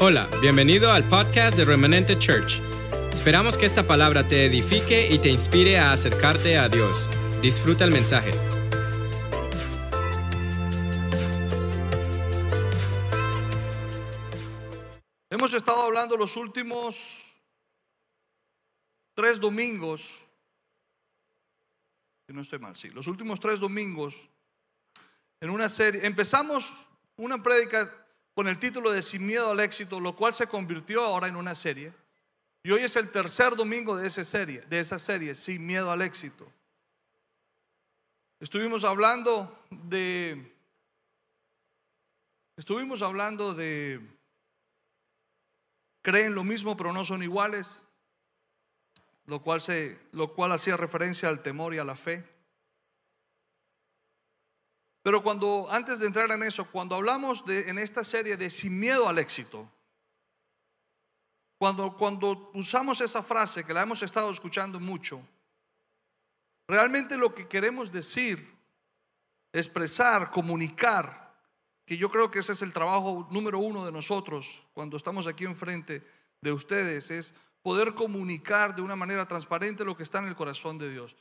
Hola, bienvenido al podcast de Remanente Church. Esperamos que esta palabra te edifique y te inspire a acercarte a Dios. Disfruta el mensaje. Hemos estado hablando los últimos tres domingos, si no estoy mal, sí, los últimos tres domingos en una serie. Empezamos una prédica con el título de Sin miedo al éxito, lo cual se convirtió ahora en una serie. Y hoy es el tercer domingo de esa serie, de esa serie, Sin miedo al éxito. Estuvimos hablando de Estuvimos hablando de creen lo mismo pero no son iguales, lo cual se lo cual hacía referencia al temor y a la fe. Pero cuando, antes de entrar en eso, cuando hablamos de, en esta serie de sin miedo al éxito, cuando, cuando usamos esa frase que la hemos estado escuchando mucho, realmente lo que queremos decir, expresar, comunicar, que yo creo que ese es el trabajo número uno de nosotros cuando estamos aquí enfrente de ustedes, es poder comunicar de una manera transparente lo que está en el corazón de Dios.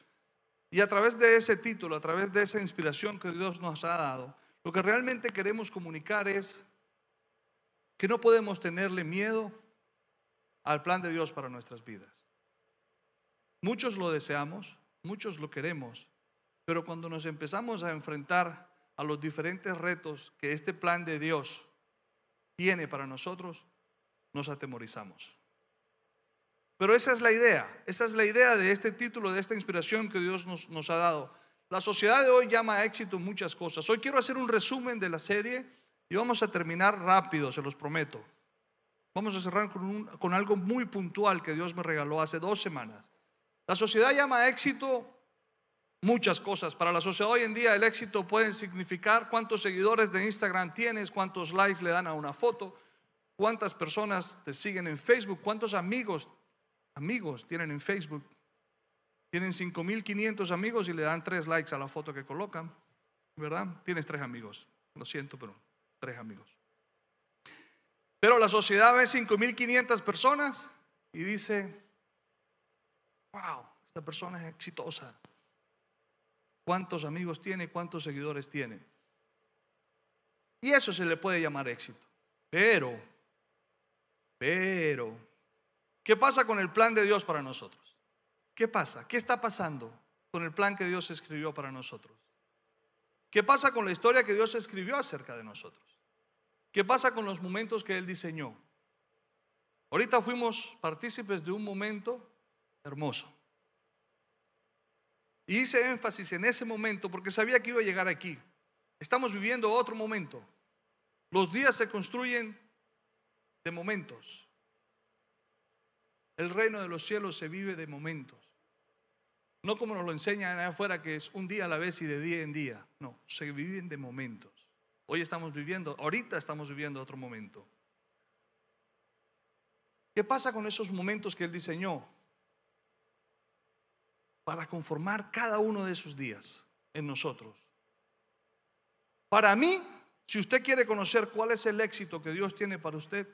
Y a través de ese título, a través de esa inspiración que Dios nos ha dado, lo que realmente queremos comunicar es que no podemos tenerle miedo al plan de Dios para nuestras vidas. Muchos lo deseamos, muchos lo queremos, pero cuando nos empezamos a enfrentar a los diferentes retos que este plan de Dios tiene para nosotros, nos atemorizamos. Pero esa es la idea, esa es la idea de este título, de esta inspiración que Dios nos, ha dado. La sociedad de hoy llama a éxito muchas cosas. Hoy quiero hacer un resumen de la serie y vamos a terminar rápido, se los prometo. Vamos a cerrar con, con algo muy puntual que Dios me regaló hace dos semanas. La sociedad llama a éxito muchas cosas. Para la sociedad hoy en día el éxito puede significar cuántos seguidores de Instagram tienes, cuántos likes le dan a una foto, cuántas personas te siguen en Facebook, cuántos amigos amigos tienen en Facebook. Tienen 5.500 amigos y le dan tres likes a la foto que colocan. ¿Verdad? Tienes tres amigos. Lo siento, pero tres amigos. Pero la sociedad ve 5.500 personas y dice, wow, esta persona es exitosa. ¿Cuántos amigos tiene? ¿Cuántos seguidores tiene? Y eso se le puede llamar éxito. Pero, pero, ¿Qué pasa con el plan de Dios para nosotros? ¿Qué pasa? ¿Qué está pasando con el plan que Dios escribió para nosotros? ¿Qué pasa con la historia que Dios escribió acerca de nosotros? ¿Qué pasa con los momentos que Él diseñó? Ahorita fuimos partícipes de un momento hermoso. Y hice énfasis en ese momento porque sabía que iba a llegar aquí. Estamos viviendo otro momento. Los días se construyen de momentos. El reino de los cielos se vive de momentos. No como nos lo enseñan allá afuera, que es un día a la vez y de día en día. No, se viven de momentos. Hoy estamos viviendo, ahorita estamos viviendo otro momento. ¿Qué pasa con esos momentos que Él diseñó? Para conformar cada uno de esos días en nosotros. Para mí, si usted quiere conocer cuál es el éxito que Dios tiene para usted,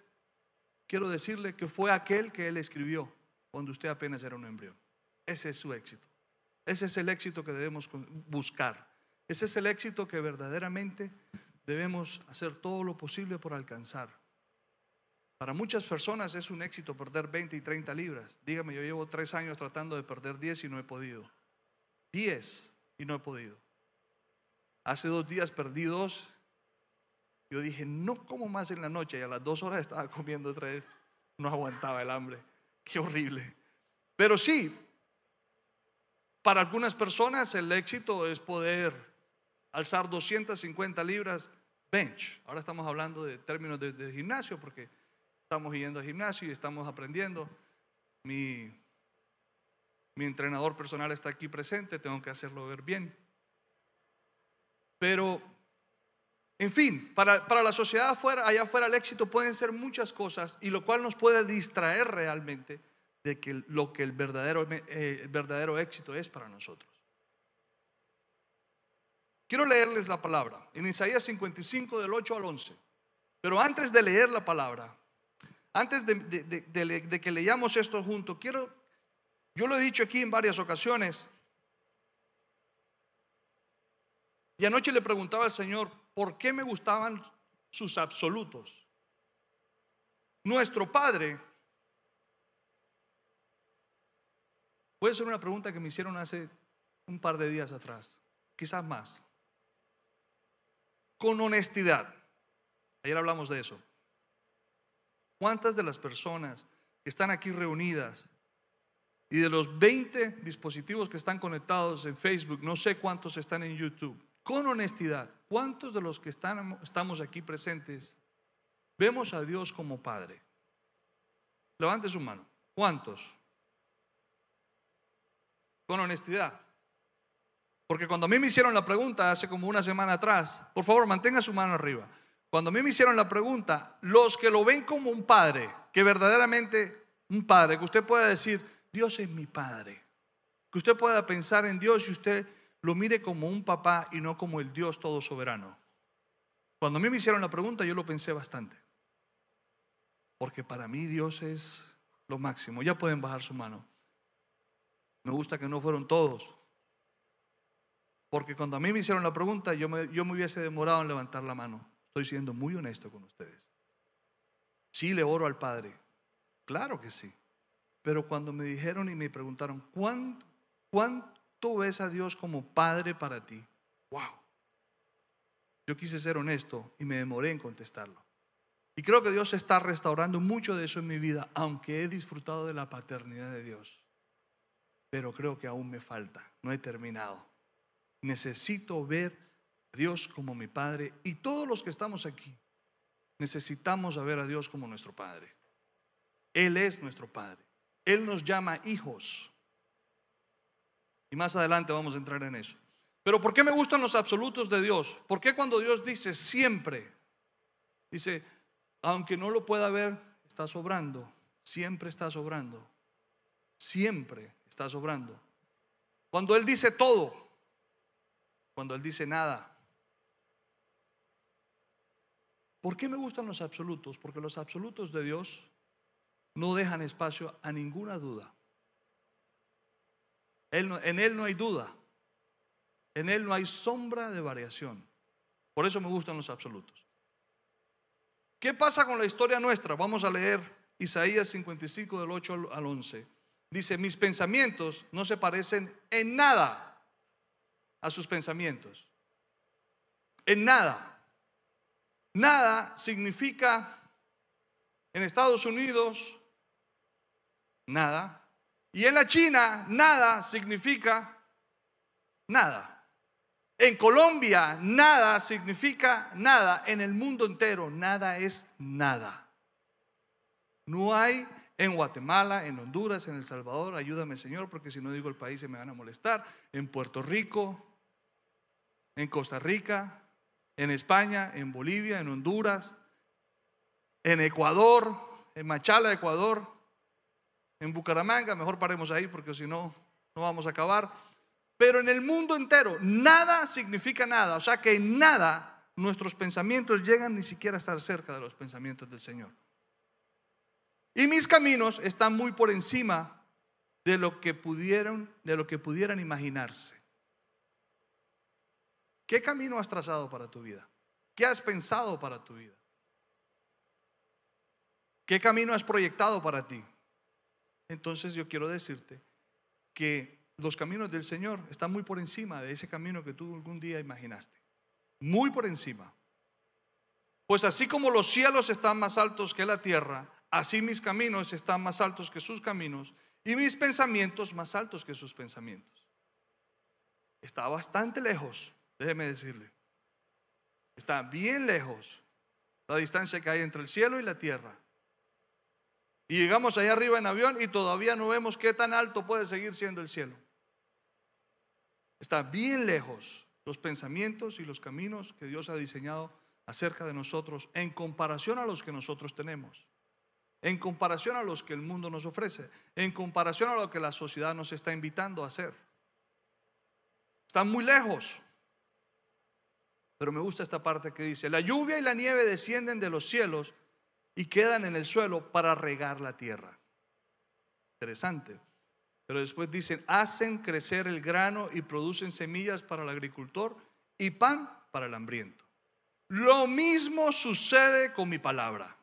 quiero decirle que fue aquel que él escribió cuando usted apenas era un embrión. Ese es su éxito. Ese es el éxito que debemos buscar. Ese es el éxito que verdaderamente debemos hacer todo lo posible por alcanzar. Para muchas personas es un éxito perder 20 y 30 libras. Dígame, yo llevo tres años tratando de perder 10 y no he podido. 10 y no he podido. Hace dos días perdí dos yo dije, no como más en la noche y a las dos horas estaba comiendo otra vez. No aguantaba el hambre. Qué horrible. Pero sí, para algunas personas el éxito es poder alzar 250 libras bench. Ahora estamos hablando de términos de, gimnasio porque estamos yendo al gimnasio y estamos aprendiendo. Mi, mi entrenador personal está aquí presente, tengo que hacerlo ver bien. Pero en fin, para, la sociedad afuera, allá afuera el éxito pueden ser muchas cosas y lo cual nos puede distraer realmente de que lo que el verdadero, eh, el verdadero éxito es para nosotros. Quiero leerles la palabra en Isaías 55 del 8 al 11. Pero antes de leer la palabra, antes de- de que leamos esto juntos, quiero, yo lo he dicho aquí en varias ocasiones, y anoche le preguntaba al Señor, ¿por qué me gustaban sus absolutos? Nuestro Padre, puede ser una pregunta que me hicieron hace un par de días atrás, quizás más. Con honestidad, ayer hablamos de eso. ¿Cuántas de las personas que están aquí reunidas y de los 20 dispositivos que están conectados en Facebook, no sé cuántos están en YouTube, con honestidad, ¿cuántos de los que estamos aquí presentes vemos a Dios como Padre? Levante su mano. ¿Cuántos? Con honestidad. Porque cuando a mí me hicieron la pregunta hace como una semana atrás, por favor mantenga su mano arriba. Cuando a mí me hicieron la pregunta, los que lo ven como un padre, que verdaderamente un padre, que usted pueda decir, Dios es mi padre, que usted pueda pensar en Dios y usted lo mire como un papá y no como el Dios todo soberano. Cuando a mí me hicieron la pregunta, yo lo pensé bastante. Porque para mí Dios es lo máximo. Ya pueden bajar su mano. Me gusta que no fueron todos. Porque cuando a mí me hicieron la pregunta, yo me, yo me hubiese demorado en levantar la mano. Estoy siendo muy honesto con ustedes. Sí le oro al Padre. Claro que sí. Pero cuando me dijeron y me preguntaron, ¿cuánto, cuánto ves a Dios como Padre para ti? Wow. Yo quise ser honesto y me demoré en contestarlo. Y creo que Dios está restaurando mucho de eso en mi vida, aunque he disfrutado de la paternidad de Dios. Pero creo que aún me falta, no he terminado. Necesito ver a Dios como mi Padre y todos los que estamos aquí necesitamos ver a Dios como nuestro Padre. Él es nuestro Padre. Él nos llama hijos. Y más adelante vamos a entrar en eso. Pero ¿por qué me gustan los absolutos de Dios? ¿Por qué cuando Dios dice siempre? Dice, aunque no lo pueda ver, está sobrando. Siempre está sobrando. Siempre está sobrando. Cuando Él dice todo, cuando Él dice nada. ¿Por qué me gustan los absolutos? Porque los absolutos de Dios no dejan espacio a ninguna duda. En Él no hay duda. En Él no hay sombra de variación. Por eso me gustan los absolutos. ¿Qué pasa con la historia nuestra? Vamos a leer Isaías 55 del 8 al- al 11. Dice, mis pensamientos no se parecen en nada a sus pensamientos. En nada. Nada significa en Estados Unidos nada. Y en la China nada significa nada. En Colombia nada significa nada. En el mundo entero nada es nada. No hay en Guatemala, en Honduras, en El Salvador, ayúdame Señor, porque si no digo el país se me van a molestar. En Puerto Rico, en Costa Rica, en España, en Bolivia, en Honduras, en Ecuador, en Machala, Ecuador, en Bucaramanga, mejor paremos ahí porque si no, no vamos a acabar. Pero en el mundo entero, nada significa nada. O sea que en nada nuestros pensamientos llegan ni siquiera a estar cerca de los pensamientos del Señor. Y mis caminos están muy por encima de lo que pudieron, de lo que pudieran imaginarse. ¿Qué camino has trazado para tu vida? ¿Qué has pensado para tu vida? ¿Qué camino has proyectado para ti? Entonces yo quiero decirte que los caminos del Señor están muy por encima de ese camino que tú algún día imaginaste. Muy por encima. Pues así como los cielos están más altos que la tierra, así mis caminos están más altos que sus caminos y mis pensamientos más altos que sus pensamientos. Está bastante lejos, déjeme decirle. Está bien lejos la distancia que hay entre el cielo y la tierra. Y llegamos allá arriba en avión y todavía no vemos qué tan alto puede seguir siendo el cielo. Está bien lejos los pensamientos y los caminos que Dios ha diseñado acerca de nosotros en comparación a los que nosotros tenemos, en comparación a los que el mundo nos ofrece, en comparación a lo que la sociedad nos está invitando a hacer. Están muy lejos. Pero me gusta esta parte que dice, la lluvia y la nieve descienden de los cielos y quedan en el suelo para regar la tierra. Interesante. Pero después dicen, hacen crecer el grano y producen semillas para el agricultor y pan para el hambriento. Lo mismo sucede con mi palabra.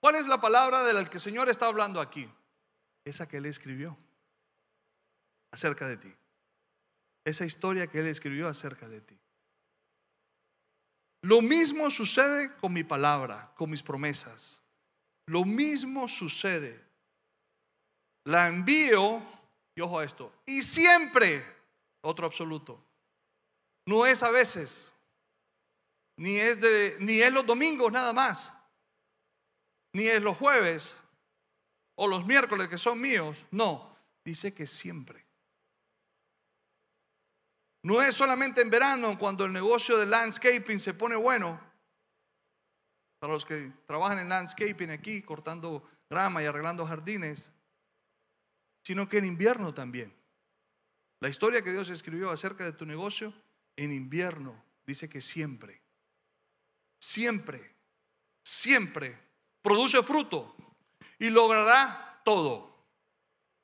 ¿Cuál es la palabra de la que el Señor está hablando aquí? Esa que Él escribió acerca de ti. Esa historia que Él escribió acerca de ti. Lo mismo sucede con mi palabra, con mis promesas. Lo mismo sucede. La envío, y ojo a esto, y siempre, otro absoluto. No es a veces, ni es, de, ni es los domingos nada más, ni es los jueves o los miércoles que son míos. No, dice que siempre. No es solamente en verano cuando el negocio de landscaping se pone bueno. Para los que trabajan en landscaping aquí, cortando grama y arreglando jardines, sino que en invierno también. La historia que Dios escribió acerca de tu negocio, en invierno, dice que siempre, siempre, siempre produce fruto y logrará todo.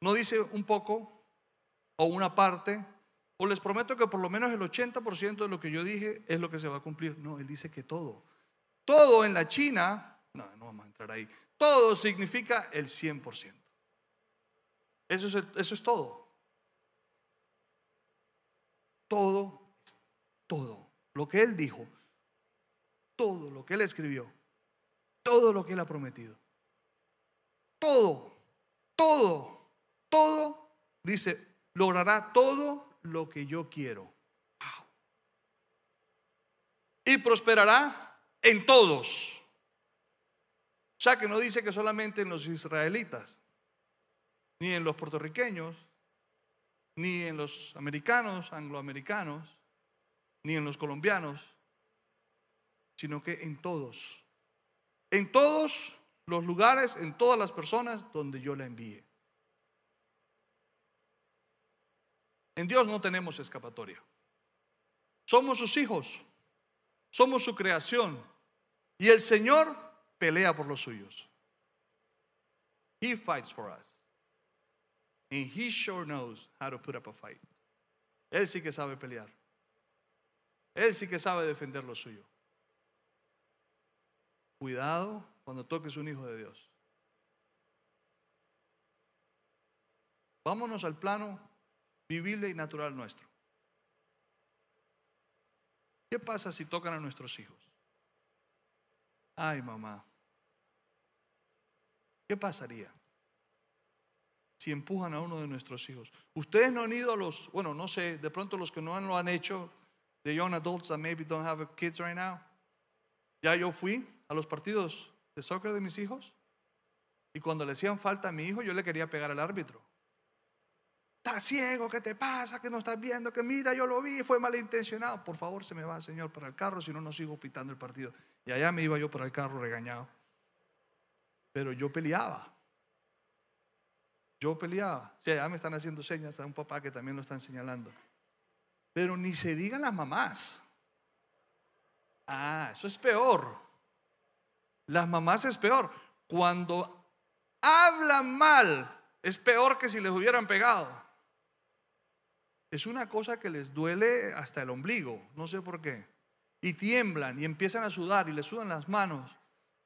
No dice un poco o una parte o les prometo que por lo menos el 80% de lo que yo dije es lo que se va a cumplir. No, él dice que todo. Todo en la China, no, no vamos a entrar ahí. Todo significa el 100%. Eso es, eso es todo. Todo, todo. Lo que él dijo, todo lo que él escribió, todo lo que él ha prometido. Todo, todo, todo, dice, logrará todo lo que yo quiero. Y prosperará en todos. O sea que no dice que solamente en los israelitas, ni en los puertorriqueños, ni en los americanos, angloamericanos, ni en los colombianos, sino que en todos. En todos los lugares, en todas las personas donde yo la envíe. En Dios no tenemos escapatoria. Somos sus hijos, somos su creación y el Señor pelea por los suyos. He fights for us. And he sure knows how to put up a fight. Él sí que sabe pelear. Él sí que sabe defender lo suyo. Cuidado cuando toques un hijo de Dios. Vámonos al plano vivible y natural nuestro. ¿Qué pasa si tocan a nuestros hijos? Ay, mamá. ¿Qué pasaría si empujan a uno de nuestros hijos? Ustedes no han ido a los, bueno, no sé, de pronto los que no lo han hecho, the young adults that maybe don't have kids right now. Ya yo fui a los partidos de soccer de mis hijos y cuando le hacían falta a mi hijo yo le quería pegar al árbitro. Estás ciego, ¿qué te pasa? Que no estás viendo, que mira, yo lo vi, fue malintencionado. Por favor, se me va, Señor, para el carro, si no, no sigo pitando el partido. Y allá me iba yo para el carro regañado. Pero yo peleaba. Yo peleaba. Sea, ya me están haciendo señas a un papá que también lo están señalando. Pero ni se digan las mamás. Ah, eso es peor. Las mamás es peor. Cuando hablan mal, es peor que si les hubieran pegado es una cosa que les duele hasta el ombligo, no sé por qué. Y tiemblan y empiezan a sudar y les sudan las manos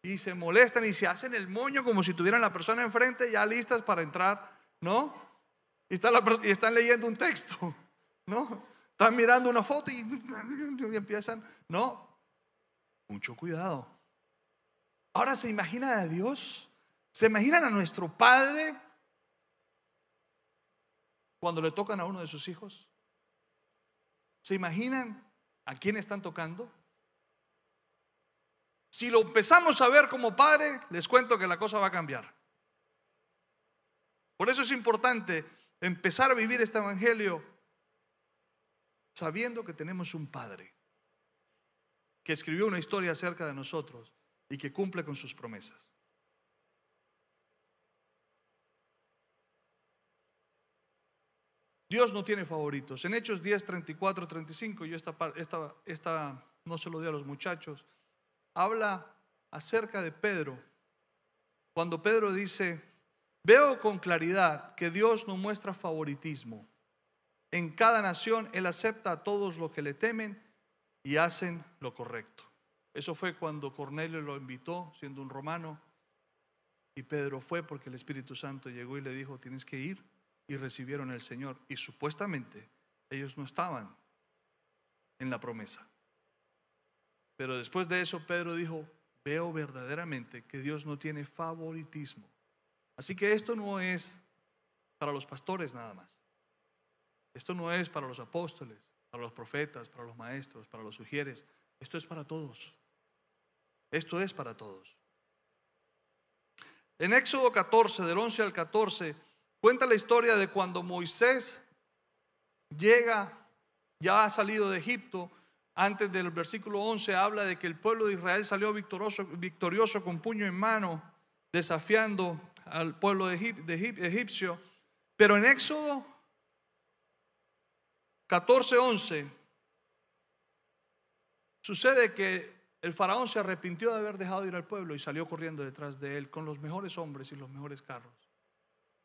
y se molestan y se hacen el moño como si tuvieran la persona enfrente ya listas para entrar, ¿no? Y, están leyendo un texto, ¿no? Están mirando una foto y, y empiezan, ¿no? Mucho cuidado. Ahora se imagina a Dios, se imaginan a nuestro Padre cuando le tocan a uno de sus hijos? ¿Se imaginan a quién están tocando? Si lo empezamos a ver como padre, les cuento que la cosa va a cambiar. Por eso es importante empezar a vivir este evangelio sabiendo que tenemos un padre que escribió una historia acerca de nosotros y que cumple con sus promesas. Dios no tiene favoritos. En Hechos 10, 34, 35, yo esta, esta, esta no se lo di a los muchachos, habla acerca de Pedro, cuando Pedro dice, veo con claridad que Dios no muestra favoritismo. En cada nación Él acepta a todos los que le temen y hacen lo correcto. Eso fue cuando Cornelio lo invitó, siendo un romano, y Pedro fue porque el Espíritu Santo llegó y le dijo, tienes que ir, y recibieron el Señor. Y supuestamente ellos no estaban en la promesa. Pero después de eso Pedro dijo, veo verdaderamente que Dios no tiene favoritismo. Así que esto no es para los pastores nada más. Esto no es para los apóstoles, para los profetas, para los maestros, para los sugieres. Esto es para todos. Esto es para todos. En Éxodo 14, del 11 al 14, cuenta la historia de cuando Moisés llega, ya ha salido de Egipto, antes del versículo 11 habla de que el pueblo de Israel salió victorioso, victorioso con puño en mano, desafiando al pueblo de, egipcio. Pero en Éxodo 14, 11, sucede que el faraón se arrepintió de haber dejado ir al pueblo y salió corriendo detrás de él con los mejores hombres y los mejores carros.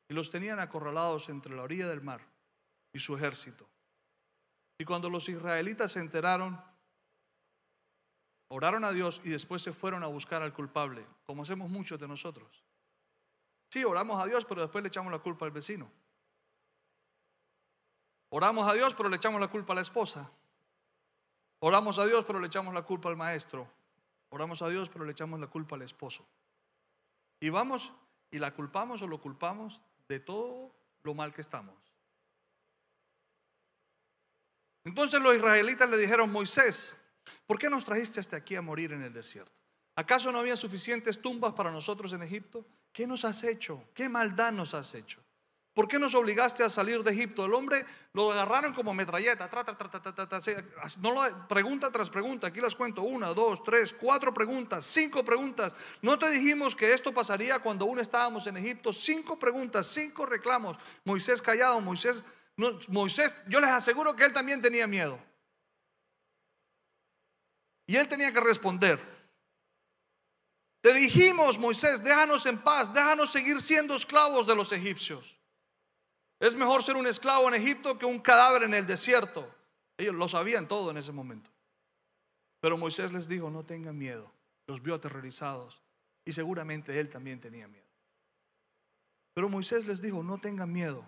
Y los tenían acorralados entre la orilla del mar y su ejército. Y cuando los israelitas se enteraron, oraron a Dios y después se fueron a buscar al culpable, como hacemos muchos de nosotros. Sí, oramos a Dios, pero después le echamos la culpa al vecino. Oramos a Dios, pero le echamos la culpa a la esposa. Oramos a Dios, pero le echamos la culpa al maestro. Oramos a Dios, pero le echamos la culpa al esposo. Y vamos y la culpamos o lo culpamos de todo lo mal que estamos. Entonces los israelitas le dijeron, Moisés, ¿por qué nos trajiste hasta aquí a morir en el desierto? ¿Acaso no había suficientes tumbas para nosotros en Egipto? ¿Qué nos has hecho? ¿Qué maldad nos has hecho? ¿Por qué nos obligaste a salir de Egipto? El hombre lo agarraron como metralleta, no lo, pregunta tras pregunta, aquí las cuento, una, dos, tres, cuatro preguntas, cinco preguntas. ¿No te dijimos que esto pasaría cuando aún estábamos en Egipto? Cinco preguntas, cinco reclamos. Moisés callado, Moisés Moisés, yo les aseguro que él también tenía miedo. Y él tenía que responder. Te dijimos, Moisés, déjanos en paz, déjanos seguir siendo esclavos de los egipcios. Es mejor ser un esclavo en Egipto que un cadáver en el desierto. Ellos lo sabían todo en ese momento. Pero Moisés les dijo, no tengan miedo. Los vio aterrorizados y seguramente él también tenía miedo. Pero Moisés les dijo, no tengan miedo.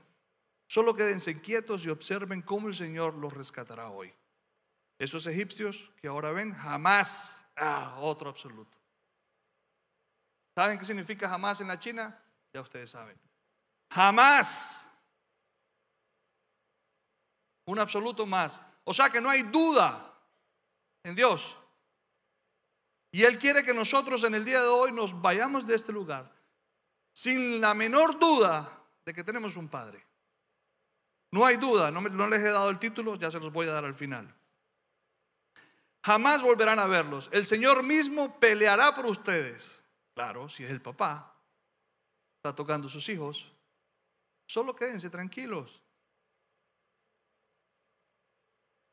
Solo quédense quietos y observen cómo el Señor los rescatará hoy. Esos egipcios que ahora ven, jamás, ah, otro absoluto. ¿Saben qué significa jamás en la China? Ya ustedes saben. Jamás. Un absoluto más. O sea que no hay duda en Dios. Y Él quiere que nosotros en el día de hoy nos vayamos de este lugar sin la menor duda de que tenemos un Padre. No hay duda, no, les he dado el título, ya se los voy a dar al final. Jamás volverán a verlos. El Señor mismo peleará por ustedes. Claro, si es el papá, está tocando sus hijos. Solo quédense tranquilos.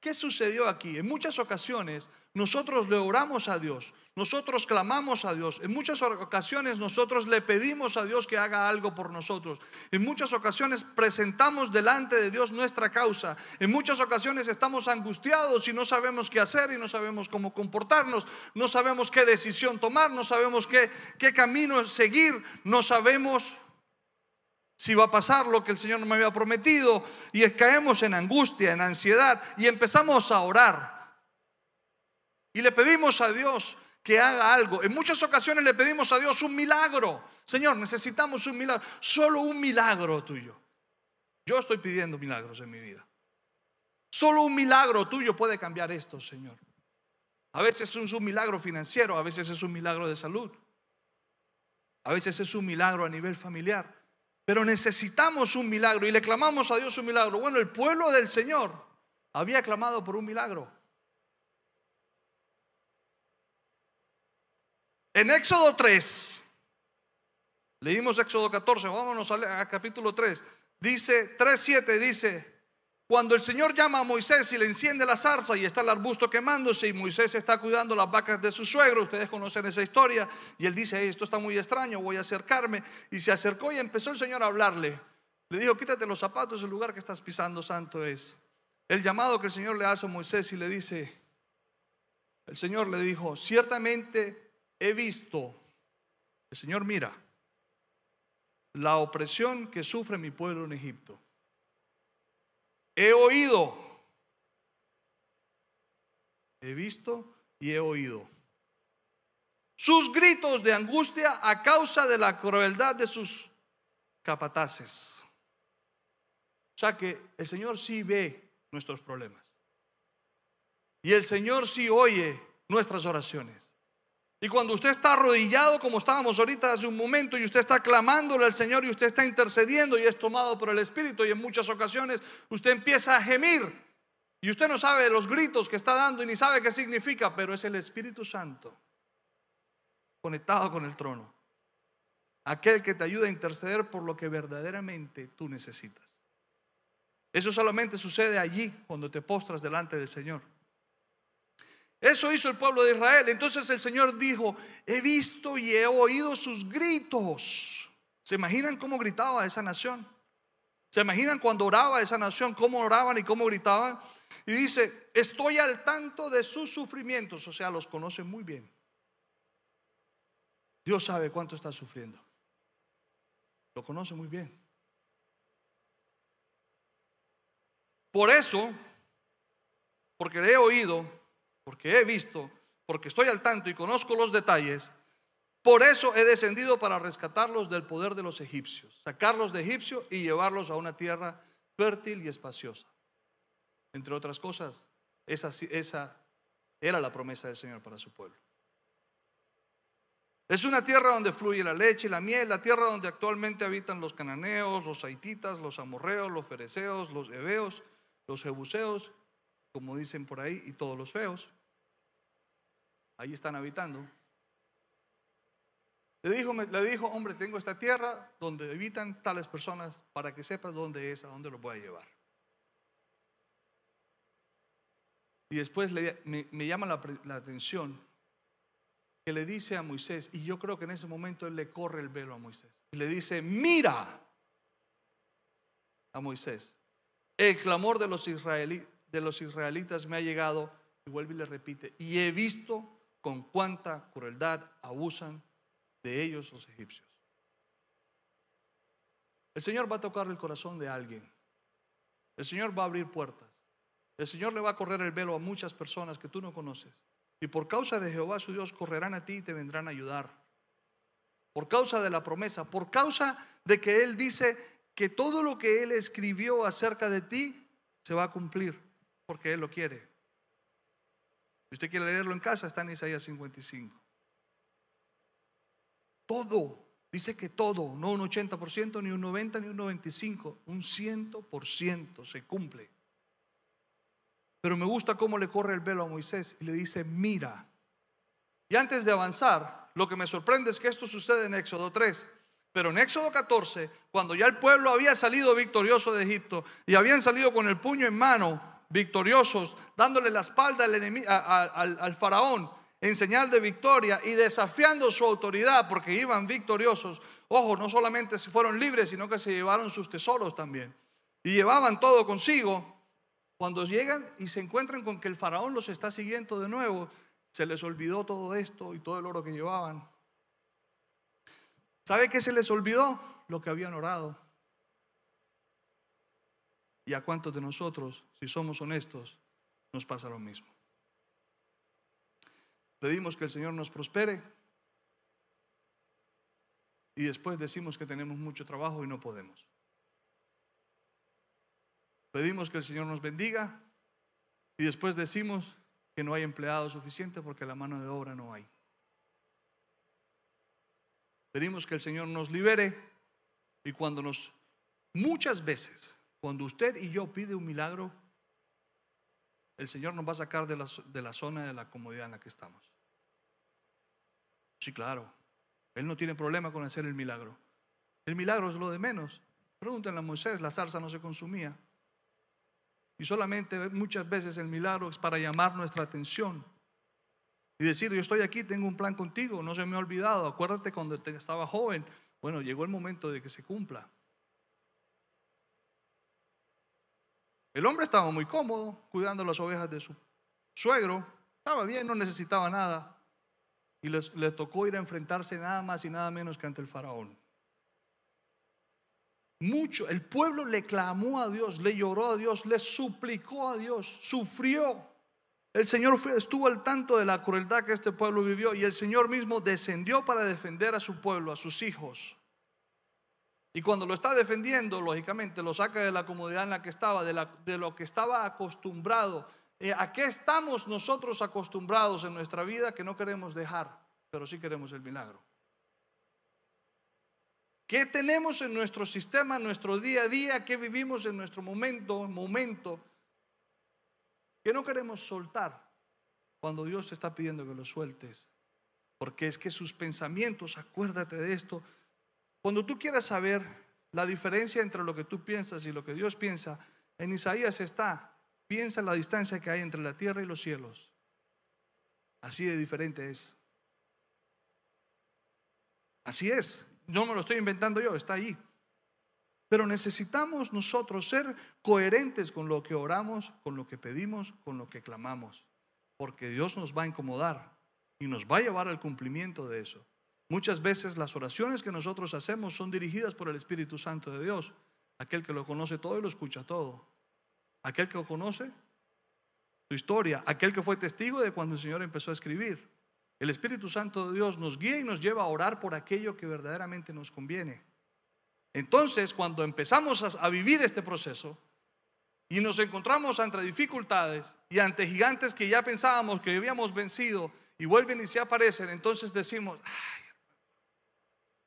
¿Qué sucedió aquí? En muchas ocasiones nosotros le oramos a Dios, nosotros clamamos a Dios, en muchas ocasiones nosotros le pedimos a Dios que haga algo por nosotros, en muchas ocasiones presentamos delante de Dios nuestra causa, en muchas ocasiones estamos angustiados y no sabemos qué hacer y no sabemos cómo comportarnos, no sabemos qué decisión tomar, no sabemos qué, qué camino seguir, no sabemos si va a pasar lo que el Señor me había prometido y caemos en angustia, en ansiedad y empezamos a orar. Y le pedimos a Dios que haga algo. En muchas ocasiones le pedimos a Dios un milagro. Señor, necesitamos un milagro, solo un milagro tuyo. Yo estoy pidiendo milagros en mi vida. Solo un milagro tuyo puede cambiar esto, Señor. A veces es un milagro financiero, a veces es un milagro de salud, a veces es un milagro a nivel familiar. Pero necesitamos un milagro y le clamamos a Dios un milagro. Bueno, el pueblo del Señor había clamado por un milagro. En Éxodo 3, leímos Éxodo 14, vámonos a, capítulo 3, dice 3.7, dice, Cuando el Señor llama a Moisés y le enciende la zarza y está el arbusto quemándose y Moisés está cuidando las vacas de su suegro, ustedes conocen esa historia, y él dice, esto está muy extraño, voy a acercarme, y se acercó y empezó el Señor a hablarle. Le dijo, quítate los zapatos, el lugar que estás pisando santo es. El llamado que el Señor le hace a Moisés y le dice, el Señor le dijo, ciertamente he visto, el Señor mira, la opresión que sufre mi pueblo en Egipto He oído, he visto y he oído sus gritos de angustia a causa de la crueldad de sus capataces. O sea que el Señor sí ve nuestros problemas. Y el Señor sí oye nuestras oraciones. Y cuando usted está arrodillado, como estábamos ahorita hace un momento, y usted está clamándole al Señor y usted está intercediendo y es tomado por el Espíritu, y en muchas ocasiones usted empieza a gemir. Y usted no sabe los gritos que está dando y ni sabe qué significa, pero es el Espíritu Santo conectado con el trono. Aquel que te ayuda a interceder por lo que verdaderamente tú necesitas. Eso solamente sucede allí cuando te postras delante del Señor. Eso hizo el pueblo de Israel. Entonces el Señor dijo, he visto y he oído sus gritos. ¿Se imaginan cómo gritaba esa nación? ¿Se imaginan cuando oraba esa nación, cómo oraban y cómo gritaban? Y dice, estoy al tanto de sus sufrimientos, o sea, los conoce muy bien. Dios sabe cuánto está sufriendo. Lo conoce muy bien. Por eso, porque le he oído, porque he visto, porque estoy al tanto y conozco los detalles, por eso he descendido para rescatarlos del poder de los egipcios, sacarlos de Egipcio y llevarlos a una tierra fértil y espaciosa. Entre otras cosas, esa, esa era la promesa del Señor para su pueblo. Es una tierra donde fluye la leche y la miel, la tierra donde actualmente habitan los cananeos, los haititas, los amorreos, los fereceos, los heveos, los jebuseos, como dicen por ahí, y todos los feos. Ahí están habitando. Le dijo, le dijo, hombre, tengo esta tierra donde habitan tales personas para que sepas dónde es, a dónde lo voy a llevar. Y después me, llama la, la atención que le dice a Moisés, y yo creo que en ese momento él le corre el velo a Moisés, y le dice, mira a Moisés, el clamor de los, de los israelitas me ha llegado, y vuelve y le repite, y he visto con cuánta crueldad abusan de ellos los egipcios. El Señor va a tocar el corazón de alguien. El Señor va a abrir puertas. El Señor le va a correr el velo a muchas personas que tú no conoces. Y por causa de Jehová su Dios correrán a ti y te vendrán a ayudar. Por causa de la promesa, por causa de que Él dice que todo lo que Él escribió acerca de ti se va a cumplir, porque Él lo quiere. Si usted quiere leerlo en casa, está en Isaías 55. Todo, dice que todo, no un 80%, ni un 90%, ni un 95%, un 100% se cumple. Pero me gusta cómo le corre el velo a Moisés y le dice, mira. Y antes de avanzar, lo que me sorprende es que esto sucede en Éxodo 3. Pero en Éxodo 14, cuando ya el pueblo había salido victorioso de Egipto y habían salido con el puño en mano, victoriosos, dándole la espalda al, al, faraón en señal de victoria y desafiando su autoridad porque iban victoriosos. Ojo, no solamente se fueron libres, sino que se llevaron sus tesoros también. Y llevaban todo consigo. Cuando llegan y se encuentran con que el faraón los está siguiendo de nuevo, se les olvidó todo esto y todo el oro que llevaban. ¿Sabe qué se les olvidó? Lo que habían orado. ¿Y a cuántos de nosotros, si somos honestos, nos pasa lo mismo? Pedimos que el Señor nos prospere y después decimos que tenemos mucho trabajo y no podemos. Pedimos que el Señor nos bendiga y después decimos que no hay empleado suficiente porque la mano de obra no hay. Pedimos que el Señor nos libere y cuando nos, muchas veces, cuando usted y yo pide un milagro, el Señor nos va a sacar de la, de la zona de la comodidad en la que estamos. Sí, claro. Él no tiene problema con hacer el milagro. El milagro es lo de menos. Pregúntenle a Moisés, la zarza no se consumía. Y solamente muchas veces el milagro es para llamar nuestra atención y decir, yo estoy aquí, tengo un plan contigo, no se me ha olvidado, acuérdate cuando estaba joven. Bueno, llegó el momento de que se cumpla. El hombre estaba muy cómodo cuidando las ovejas de su suegro, estaba bien, no necesitaba nada. Y le tocó ir a enfrentarse nada más y nada menos que ante el faraón. Mucho, el pueblo le clamó a Dios, le lloró a Dios, le suplicó a Dios, sufrió. El Señor estuvo al tanto de la crueldad que este pueblo vivió y el Señor mismo descendió para defender a su pueblo, a sus hijos. Y cuando lo está defendiendo, lógicamente lo saca de la comodidad en la que estaba, de, lo que estaba acostumbrado. Eh, ¿A qué estamos nosotros acostumbrados en nuestra vida que no queremos dejar, pero sí queremos el milagro? ¿Qué tenemos en nuestro sistema, en nuestro día a día? ¿Qué vivimos en nuestro momento, momento? Que no queremos soltar cuando Dios te está pidiendo que lo sueltes. Porque es que sus pensamientos, acuérdate de esto, cuando tú quieras saber la diferencia entre lo que tú piensas y lo que Dios piensa, en Isaías está, piensa la distancia que hay entre la tierra y los cielos. Así de diferente es. Así es. No me lo estoy inventando yo, está ahí. Pero necesitamos nosotros ser coherentes con lo que oramos, con lo que pedimos, con lo que clamamos. Porque Dios nos va a incomodar y nos va a llevar al cumplimiento de eso. Muchas veces las oraciones que nosotros hacemos son dirigidas por el Espíritu Santo de Dios, aquel que lo conoce todo y lo escucha todo, aquel que lo conoce su historia, aquel que fue testigo de cuando el Señor empezó a escribir. El Espíritu Santo de Dios nos guía y nos lleva a orar por aquello que verdaderamente nos conviene. Entonces, cuando empezamos a, vivir este proceso y nos encontramos ante dificultades y ante gigantes que ya pensábamos que habíamos vencido y vuelven y se aparecen, entonces decimos, ay,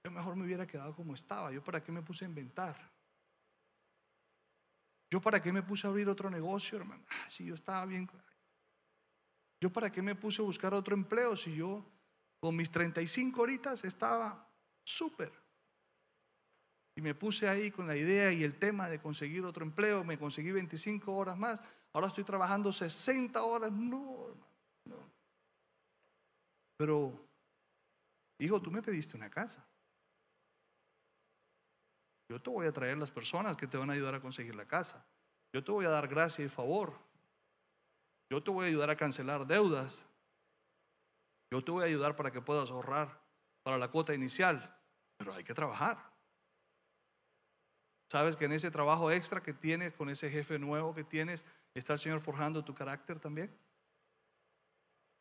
yo mejor me hubiera quedado como estaba. Yo para qué me puse a inventar. Yo para qué me puse a abrir otro negocio, hermano. Ah, si yo estaba bien. Yo para qué me puse a buscar otro empleo si yo con mis 35 horitas estaba súper. Y me puse ahí con la idea y el tema de conseguir otro empleo. Me conseguí 25 horas más. Ahora estoy trabajando 60 horas. No, hermano. No. Pero, hijo, tú me pediste una casa. Yo te voy a traer las personas que te van a ayudar a conseguir la casa. Yo te voy a dar gracia y favor. Yo te voy a ayudar a cancelar deudas. Yo te voy a ayudar para que puedas ahorrar para la cuota inicial. Pero hay que trabajar. Sabes que en ese trabajo extra que tienes, con ese jefe nuevo que tienes, está el Señor forjando tu carácter también.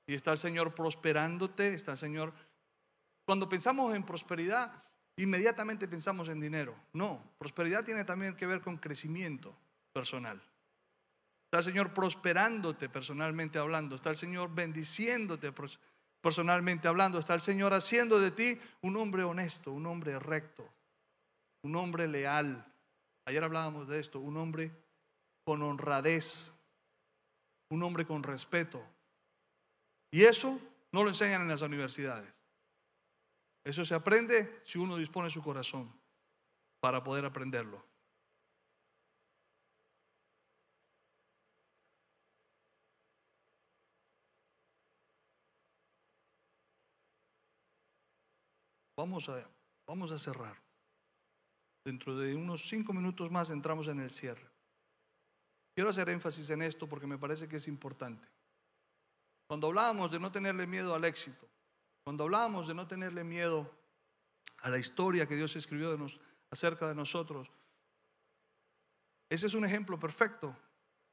Y está el Señor prosperándote, está el Señor... Cuando pensamos en prosperidad, inmediatamente pensamos en dinero. No, prosperidad tiene también que ver con crecimiento personal. Está el Señor prosperándote personalmente hablando, está el Señor bendiciéndote personalmente hablando, está el Señor haciendo de ti un hombre honesto, un hombre recto, un hombre leal. Ayer hablábamos de esto, un hombre con honradez, un hombre con respeto. Y eso no lo enseñan en las universidades. Eso se aprende si uno dispone su corazón para poder aprenderlo. Vamos a, vamos a cerrar. Dentro de unos cinco minutos más entramos en el cierre. Quiero hacer énfasis en esto porque me parece que es importante. Cuando hablábamos de no tenerle miedo al éxito, cuando hablábamos de no tenerle miedo a la historia que Dios escribió de acerca de nosotros, ese es un ejemplo perfecto.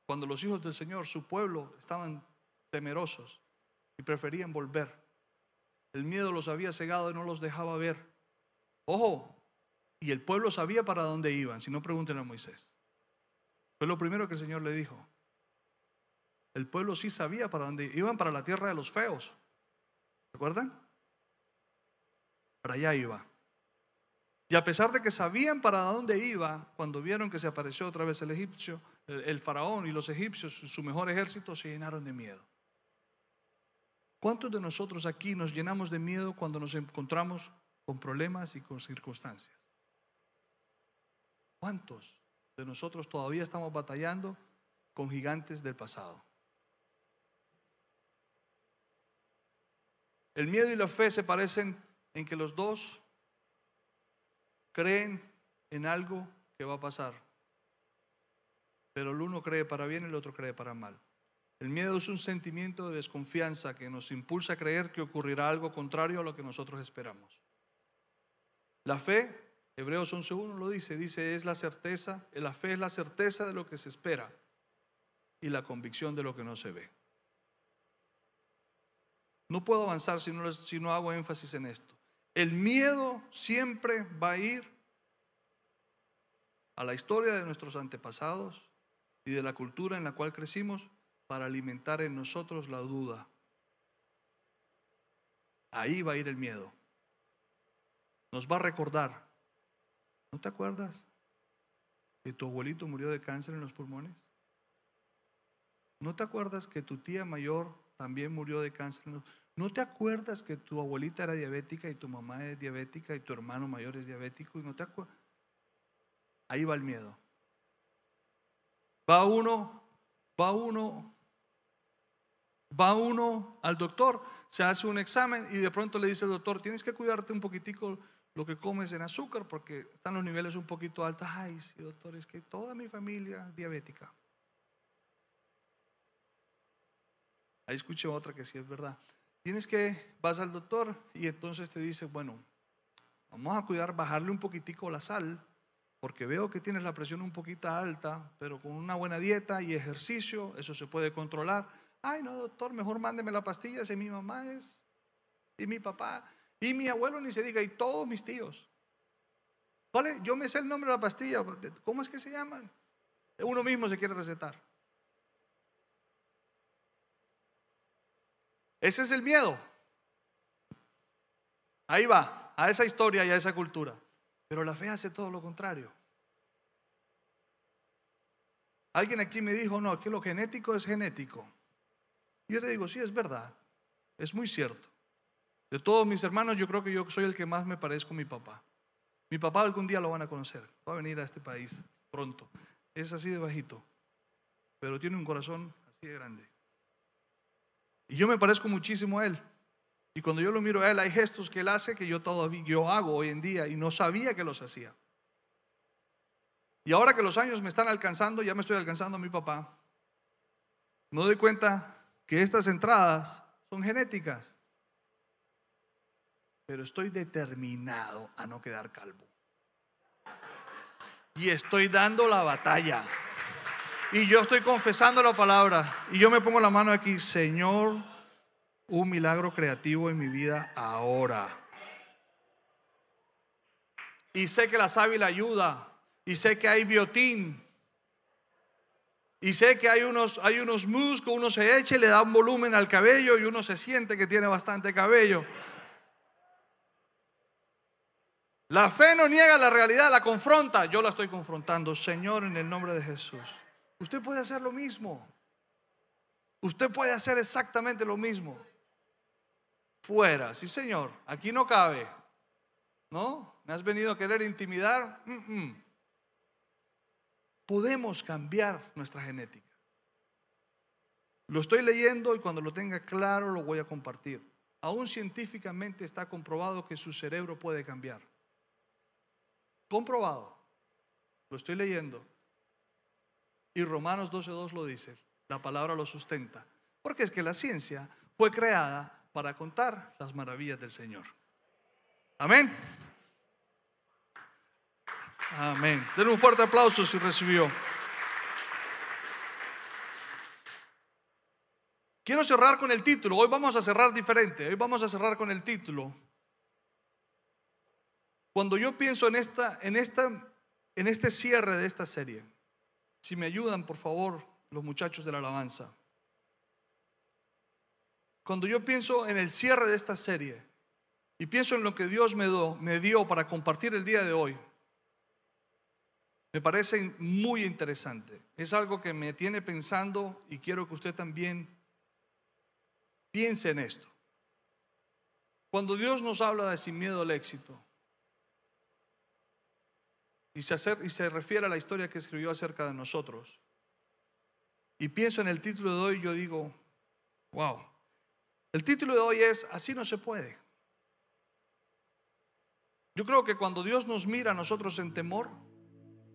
Cuando los hijos del Señor, su pueblo, estaban temerosos y preferían volver. El miedo los había cegado y no los dejaba ver. Ojo, y el pueblo sabía para dónde iban, si no pregunten a Moisés. Fue lo primero que el Señor le dijo. El pueblo sí sabía para dónde iban, para la tierra de los feos. ¿Recuerdan? Para allá iba. Y a pesar de que sabían para dónde iba, cuando vieron que se apareció otra vez el egipcio, el, faraón y los egipcios, su mejor ejército, se llenaron de miedo. ¿Cuántos de nosotros aquí nos llenamos de miedo cuando nos encontramos con problemas y con circunstancias? ¿Cuántos de nosotros todavía estamos batallando con gigantes del pasado. El miedo y la fe se parecen en que los dos creen en algo que va a pasar. Pero el uno cree para bien, el otro cree para mal. El miedo es un sentimiento de desconfianza que nos impulsa a creer que ocurrirá algo contrario a lo que nosotros esperamos. La fe, Hebreos 11.1 lo dice, dice, es la certeza, la fe es la certeza de lo que se espera y la convicción de lo que no se ve. No puedo avanzar si no hago énfasis en esto. El miedo siempre va a ir a la historia de nuestros antepasados y de la cultura en la cual crecimos para alimentar en nosotros la duda. Ahí va a ir el miedo. Nos va a recordar. ¿No te acuerdas que tu abuelito murió de cáncer en los pulmones? ¿No te acuerdas que tu tía mayor también murió de cáncer? ¿No te acuerdas que tu abuelita era diabética y tu mamá es diabética y tu hermano mayor es diabético? ¿Y no te acuerdas? Ahí va el miedo. Va uno, va uno, va uno al doctor, se hace un examen y de pronto le dice al doctor, tienes que cuidarte un poquitico lo que comes en azúcar porque están los niveles un poquito altos. Ay, sí, doctor, es que toda mi familia diabética. Ahí escuché otra que sí es verdad. Tienes que, vas al doctor y entonces te dice, bueno, vamos a cuidar, bajarle un poquitico la sal, porque veo que tienes la presión un poquito alta, pero con una buena dieta y ejercicio, eso se puede controlar. Ay, no, doctor, mejor mándeme la pastilla si mi mamá es, y mi papá, y mi abuelo ni se diga, y todos mis tíos. ¿Vale? Yo me sé el nombre de la pastilla, ¿cómo es que se llaman? Uno mismo se quiere recetar. Ese es el miedo. Ahí va, a esa historia y a esa cultura. Pero la fe hace todo lo contrario. Alguien aquí me dijo, no, que lo genético es genético. Yo te digo, sí, es verdad. Es muy cierto. De todos mis hermanos, yo creo que yo soy el que más me parezco a mi papá. Mi papá algún día lo van a conocer. Va a venir a este país pronto. Es así de bajito. Pero tiene un corazón así de grande. Y yo me parezco muchísimo a él. Y cuando yo lo miro a él, hay gestos que él hace que yo todavía yo hago hoy en día y no sabía que los hacía. Y ahora que los años me están alcanzando, ya me estoy alcanzando a mi papá, me doy cuenta que estas entradas son genéticas. Pero estoy determinado a no quedar calvo. Y estoy dando la batalla. Y yo estoy confesando la palabra. Y yo me pongo la mano aquí, Señor, un milagro creativo en mi vida ahora. Y sé que la sábila ayuda. Y sé que hay biotín. Y sé que hay unos, hay unos uno se echa y le da un volumen al cabello y uno se siente que tiene bastante cabello. La fe no niega la realidad, la confronta. Yo la estoy confrontando, Señor, en el nombre de Jesús. Usted puede hacer lo mismo. Usted puede hacer exactamente lo mismo. Fuera, sí señor, aquí no cabe. ¿No? ¿Me has venido a querer intimidar? Podemos cambiar nuestra genética. Lo estoy leyendo y cuando lo tenga claro lo voy a compartir. Aún científicamente está comprobado que su cerebro puede cambiar. Comprobado. Lo estoy leyendo. Y Romanos 12.2 lo dice, la palabra lo sustenta. Porque es que la ciencia fue creada para contar las maravillas del Señor. Amén. Amén. Den un fuerte aplauso si recibió. Quiero cerrar con el título. Hoy vamos a cerrar diferente. Hoy vamos a cerrar con el título. Cuando yo pienso en esta, en esta, en este cierre de esta serie, si me ayudan, por favor, los muchachos de la alabanza. Cuando yo pienso en el cierre de esta serie y pienso en lo que Dios me, me dio para compartir el día de hoy, me parece muy interesante. Es algo que me tiene pensando y quiero que usted también piense en esto. Cuando Dios nos habla de sin miedo al éxito, y se, refiere a la historia que escribió acerca de nosotros. y pienso en el título de hoy, yo digo, wow. El título de hoy es, así no se puede. Yo creo que cuando Dios nos mira a nosotros en temor,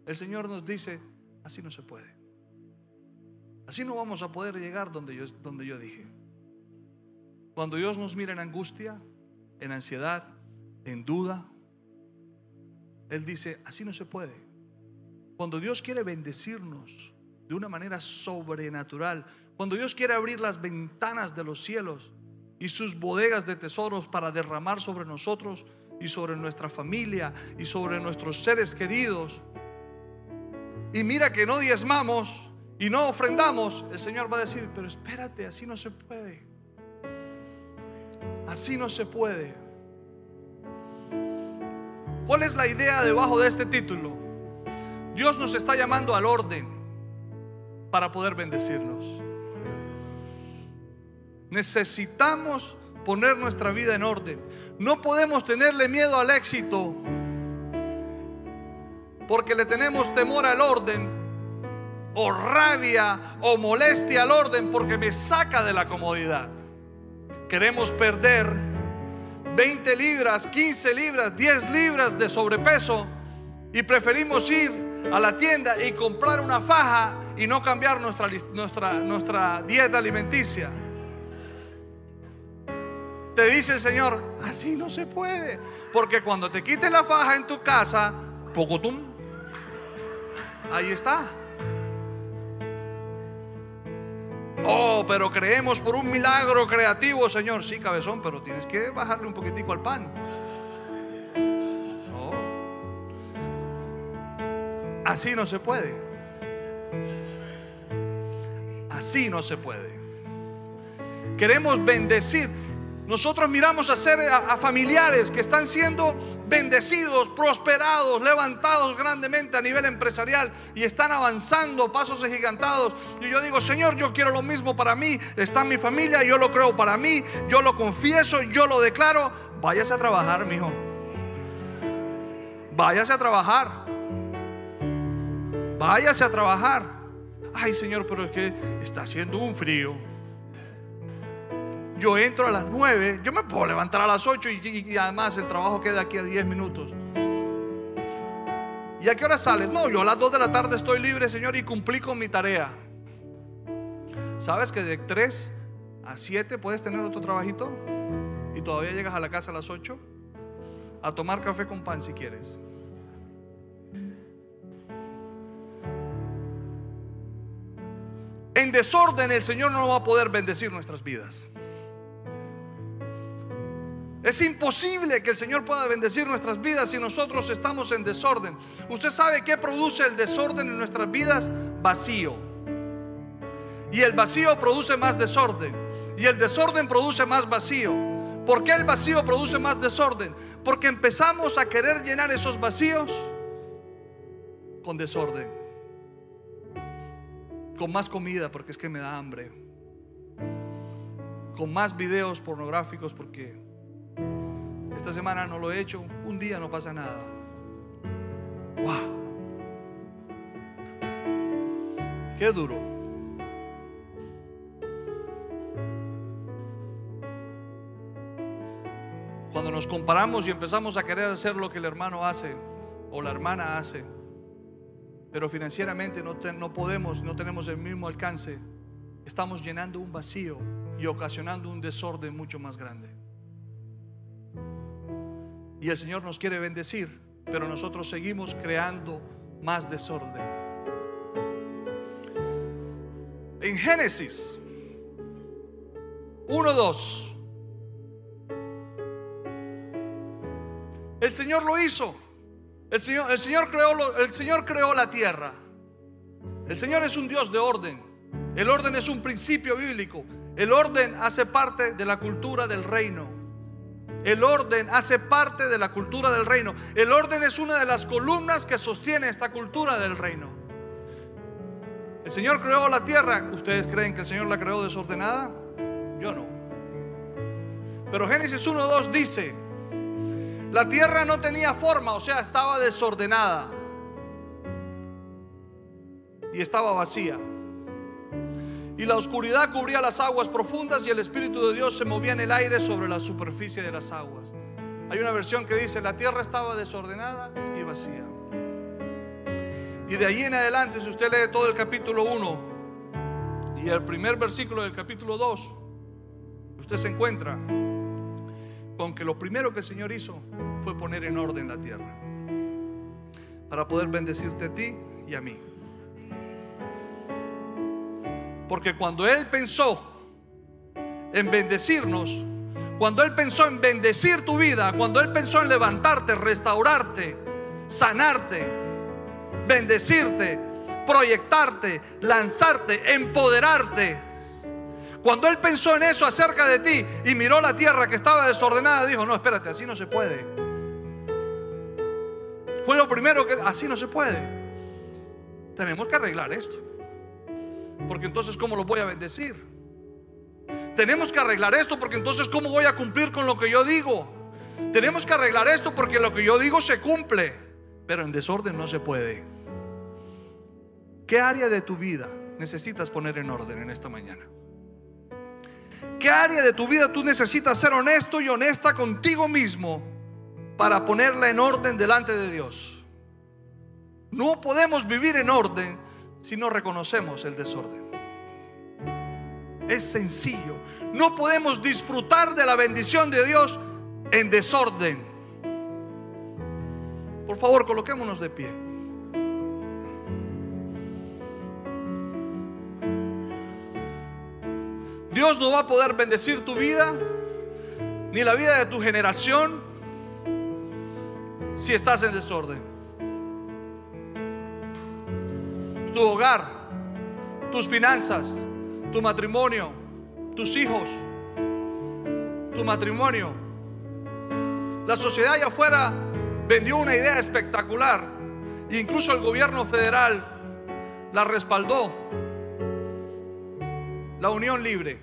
el Señor nos dice, así no se puede. Así no vamos a poder llegar donde yo, donde yo dije. Cuando Dios nos mira en angustia, en ansiedad, en duda, Él dice, así no se puede. Cuando Dios quiere bendecirnos de una manera sobrenatural, cuando Dios quiere abrir las ventanas de los cielos y sus bodegas de tesoros para derramar sobre nosotros y sobre nuestra familia y sobre nuestros seres queridos, y mira que no diezmamos y no ofrendamos, el Señor va a decir, pero espérate, así no se puede. Así no se puede. ¿Cuál es la idea debajo de este título? Dios nos está llamando al orden para poder bendecirnos. Necesitamos poner nuestra vida en orden. No podemos tenerle miedo al éxito porque le tenemos temor al orden o rabia o molestia al orden porque me saca de la comodidad queremos perder 20 libras, 15 libras, 10 libras de sobrepeso y preferimos ir a la tienda y comprar una faja y no cambiar nuestra, dieta alimenticia. Te dice el Señor, así no se puede. Porque cuando te quite la faja en tu casa, pocotum, ahí está. Oh, pero creemos por un milagro creativo, Señor. Sí, cabezón, pero tienes que bajarle un poquitico al pan. Oh. Así no se puede. Así no se puede. Queremos bendecir. Nosotros miramos a, ser, a, familiares que están siendo bendecidos, prosperados, levantados grandemente a nivel empresarial y están avanzando pasos agigantados. Y yo digo, Señor, yo quiero lo mismo para mí. Está mi familia, yo lo creo para mí, yo lo confieso, yo lo declaro. Váyase a trabajar, mi hijo. Váyase a trabajar. Váyase a trabajar. Ay, Señor, pero es que está haciendo un frío yo entro a las 9, yo me puedo levantar a las 8 y, además el trabajo queda aquí a 10 minutos. ¿Y a qué hora sales? No, yo a las 2 de la tarde estoy libre, Señor, y cumplí con mi tarea. ¿Sabes que de 3 a 7 puedes tener otro trabajito? Y todavía llegas a la casa a las 8 a tomar café con pan si quieres. En desorden el Señor no va a poder bendecir nuestras vidas. Es imposible que el Señor pueda bendecir nuestras vidas si nosotros estamos en desorden. ¿Usted sabe qué produce el desorden en nuestras vidas? Vacío. Y el vacío produce más desorden. Y el desorden produce más vacío. ¿Por qué el vacío produce más desorden? Porque empezamos a querer llenar esos vacíos con desorden. Con más comida porque es que me da hambre. Con más videos pornográficos porque esta semana no lo he hecho, un día no pasa nada. ¡Wow! Qué duro. Cuando nos comparamos y empezamos a querer hacer lo que el hermano hace o la hermana hace, pero financieramente no, no podemos, no tenemos el mismo alcance, estamos llenando un vacío y ocasionando un desorden mucho más grande. Y el Señor nos quiere bendecir, pero nosotros seguimos creando más desorden. En Génesis 1.2 El Señor lo hizo. El Señor, el, Señor creó, el Señor creó la tierra. El Señor es un Dios de orden. El orden es un principio bíblico. El orden hace parte de la cultura del reino. El orden hace parte de la cultura del reino. El orden es una de las columnas que sostiene esta cultura del reino. El Señor creó la tierra. ¿Ustedes creen que el Señor la creó desordenada? Yo no. Pero Génesis 1.2 dice, la tierra no tenía forma, o sea, estaba desordenada. Y estaba vacía. Y la oscuridad cubría las aguas profundas y el Espíritu de Dios se movía en el aire sobre la superficie de las aguas. Hay una versión que dice, la tierra estaba desordenada y vacía. Y de ahí en adelante, si usted lee todo el capítulo 1 y el primer versículo del capítulo 2, usted se encuentra con que lo primero que el Señor hizo fue poner en orden la tierra para poder bendecirte a ti y a mí. Porque cuando Él pensó en bendecirnos, cuando Él pensó en bendecir tu vida, cuando Él pensó en levantarte, restaurarte, sanarte, bendecirte, proyectarte, lanzarte, empoderarte, cuando Él pensó en eso acerca de ti y miró la tierra que estaba desordenada, dijo, no, espérate, así no se puede. Fue lo primero que, así no se puede. Tenemos que arreglar esto. Porque entonces, ¿cómo lo voy a bendecir? Tenemos que arreglar esto porque entonces, ¿cómo voy a cumplir con lo que yo digo? Tenemos que arreglar esto porque lo que yo digo se cumple. Pero en desorden no se puede. ¿Qué área de tu vida necesitas poner en orden en esta mañana? ¿Qué área de tu vida tú necesitas ser honesto y honesta contigo mismo para ponerla en orden delante de Dios? No podemos vivir en orden si no reconocemos el desorden. Es sencillo. No podemos disfrutar de la bendición de Dios en desorden. Por favor, coloquémonos de pie. Dios no va a poder bendecir tu vida ni la vida de tu generación si estás en desorden. Tu hogar, tus finanzas, tu matrimonio, tus hijos, tu matrimonio. La sociedad allá afuera vendió una idea espectacular. Incluso el gobierno federal la respaldó la unión libre.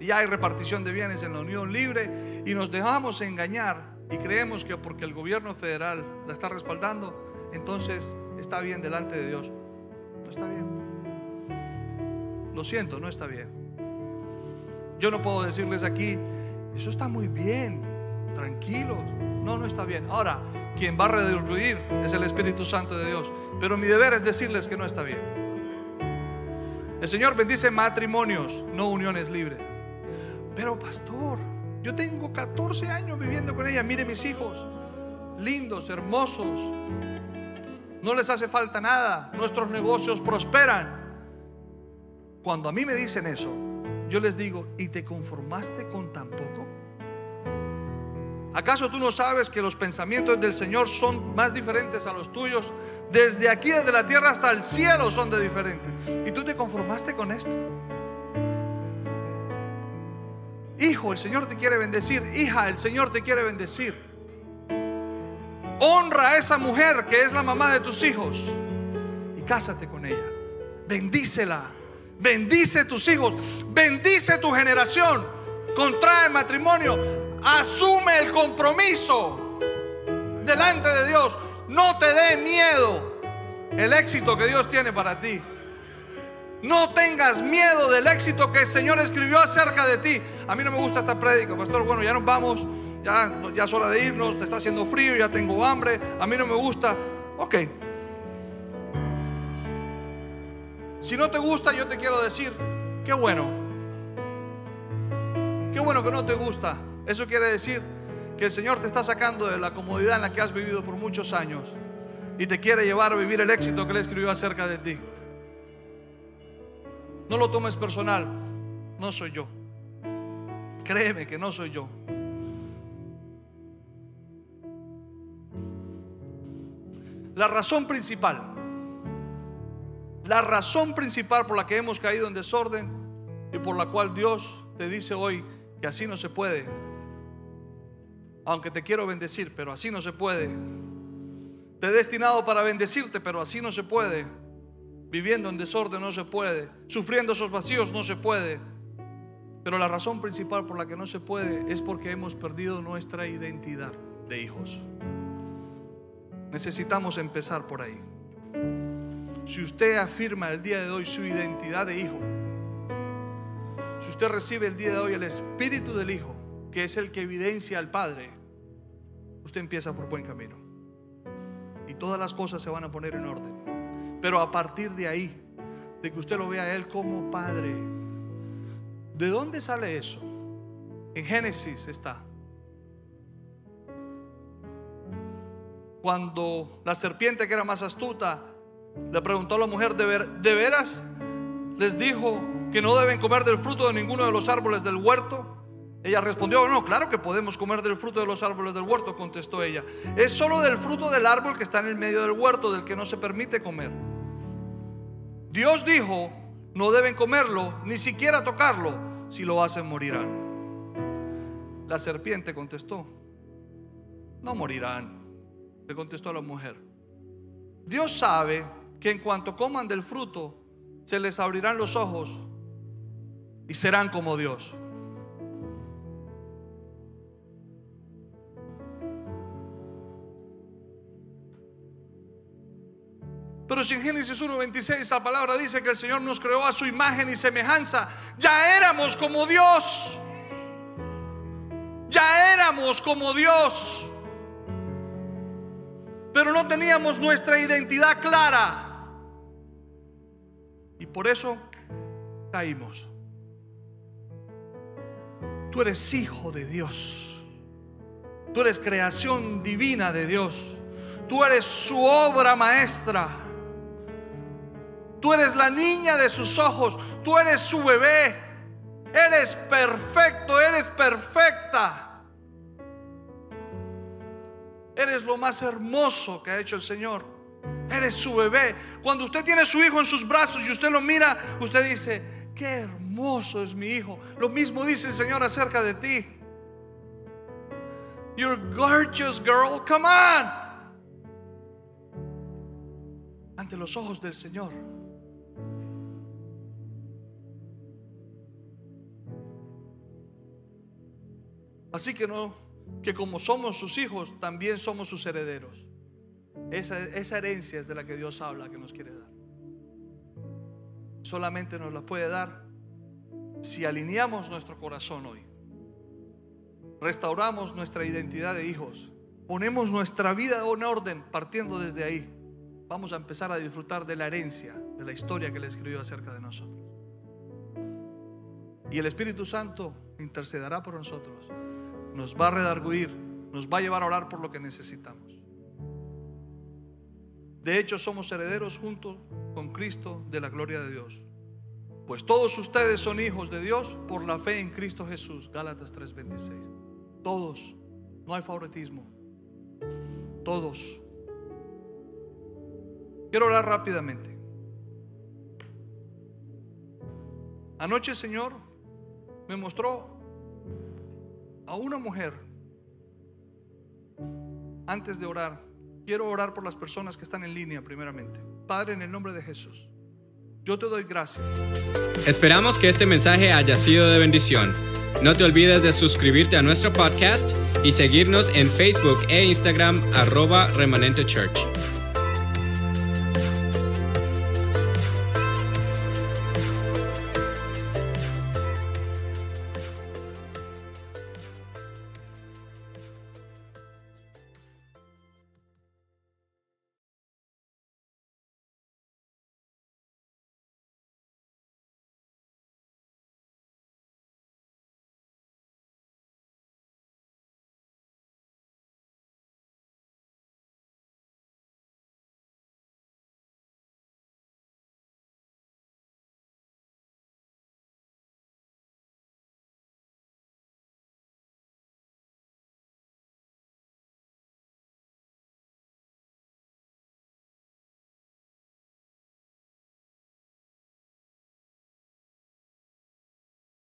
Ya hay repartición de bienes en la unión libre y nos dejamos engañar y creemos que porque el gobierno federal la está respaldando, entonces está bien delante de Dios. No está bien. Lo siento, no está bien. Yo no puedo decirles aquí, eso está muy bien, tranquilos. No, no está bien. Ahora, quien va a redirigir es el Espíritu Santo de Dios. Pero mi deber es decirles que no está bien. El Señor bendice matrimonios, no uniones libres. Pero pastor, yo tengo 14 años viviendo con ella. Mire mis hijos, lindos, hermosos. No les hace falta nada. Nuestros negocios prosperan. Cuando a mí me dicen eso, yo les digo, ¿y te conformaste con tan poco? ¿Acaso tú no sabes que los pensamientos del Señor son más diferentes a los tuyos? Desde aquí, desde la tierra hasta el cielo son de diferentes. ¿Y tú te conformaste con esto? Hijo, el Señor te quiere bendecir. Hija, el Señor te quiere bendecir. Honra a esa mujer que es la mamá de tus hijos y cásate con ella. Bendícela. Bendice tus hijos. Bendice tu generación. Contrae matrimonio Asume el compromiso delante de Dios. No te dé miedo el éxito que Dios tiene para ti. No tengas miedo del éxito que el Señor escribió acerca de ti. A mí no me gusta esta prédica, pastor. Bueno, ya nos vamos, ya, ya es hora de irnos, te está haciendo frío, ya tengo hambre. A mí no me gusta. Ok. Si no te gusta, yo te quiero decir, qué bueno. Qué bueno que no te gusta. Eso quiere decir que el Señor te está sacando de la comodidad en la que has vivido por muchos años y te quiere llevar a vivir el éxito que Él escribió acerca de ti. No lo tomes personal, no soy yo. Créeme que no soy yo. La razón principal, la razón principal por la que hemos caído en desorden y por la cual Dios te dice hoy que así no se puede, aunque te quiero bendecir, pero así no se puede. Te he destinado para bendecirte, pero así no se puede. Viviendo en desorden no se puede. Sufriendo esos vacíos no se puede. Pero la razón principal por la que no se puede es porque hemos perdido nuestra identidad de hijos. Necesitamos empezar por ahí. si usted afirma el día de hoy su identidad de hijo, si usted recibe el día de hoy el espíritu del hijo, que es el que evidencia al Padre, usted empieza por buen camino. Y todas las cosas se van a poner en orden. Pero a partir de ahí, de que usted lo vea a Él como Padre, ¿de dónde sale eso? En Génesis está. Cuando la serpiente que era más astuta le preguntó a la mujer, ¿de, ¿de veras les dijo que no deben comer del fruto de ninguno de los árboles del huerto? Ella respondió, no, claro que podemos comer del fruto de los árboles del huerto, contestó ella. Es solo del fruto del árbol que está en el medio del huerto, del que no se permite comer. Dios dijo, no deben comerlo, ni siquiera tocarlo, si lo hacen morirán. La serpiente contestó, no morirán, le contestó a la mujer. Dios sabe que en cuanto coman del fruto, se les abrirán los ojos y serán como Dios. Pero si en Génesis 1.26 esa palabra dice que el Señor nos creó a su imagen y semejanza, ya éramos como Dios. Ya éramos como Dios. Pero no teníamos nuestra identidad clara. Y por eso caímos. Tú eres hijo de Dios. Tú eres creación divina de Dios. Tú eres su obra maestra. Tú eres la niña de sus ojos. Tú eres su bebé. Eres perfecto, eres perfecta. Eres lo más hermoso que ha hecho el Señor. Eres su bebé. Cuando usted tiene su hijo en sus brazos y usted lo mira, usted dice, qué hermoso es mi hijo. Lo mismo dice el Señor acerca de ti. You're gorgeous, girl. Come on. Ante los ojos del Señor. Así que no, que como somos sus hijos, también somos sus herederos. Esa, herencia es de la que Dios habla, que nos quiere dar. Solamente nos la puede dar si alineamos nuestro corazón hoy. Restauramos nuestra identidad de hijos. Ponemos nuestra vida en orden partiendo desde ahí. Vamos a empezar a disfrutar de la herencia, de la historia que le escribió acerca de nosotros. Y el Espíritu Santo intercederá por nosotros nos va a redarguir, nos va a llevar a orar por lo que necesitamos. De hecho, somos herederos junto con Cristo de la gloria de Dios. Pues todos ustedes son hijos de Dios por la fe en Cristo Jesús. Gálatas 3:26. Todos. No hay favoritismo. Todos. Quiero orar rápidamente. Anoche, Señor, me mostró a una mujer, antes de orar, quiero orar por las personas que están en línea primeramente. Padre, en el nombre de Jesús, yo te doy gracias. Esperamos que este mensaje haya sido de bendición. No te olvides de suscribirte a nuestro podcast y seguirnos en Facebook e Instagram arroba remanente church.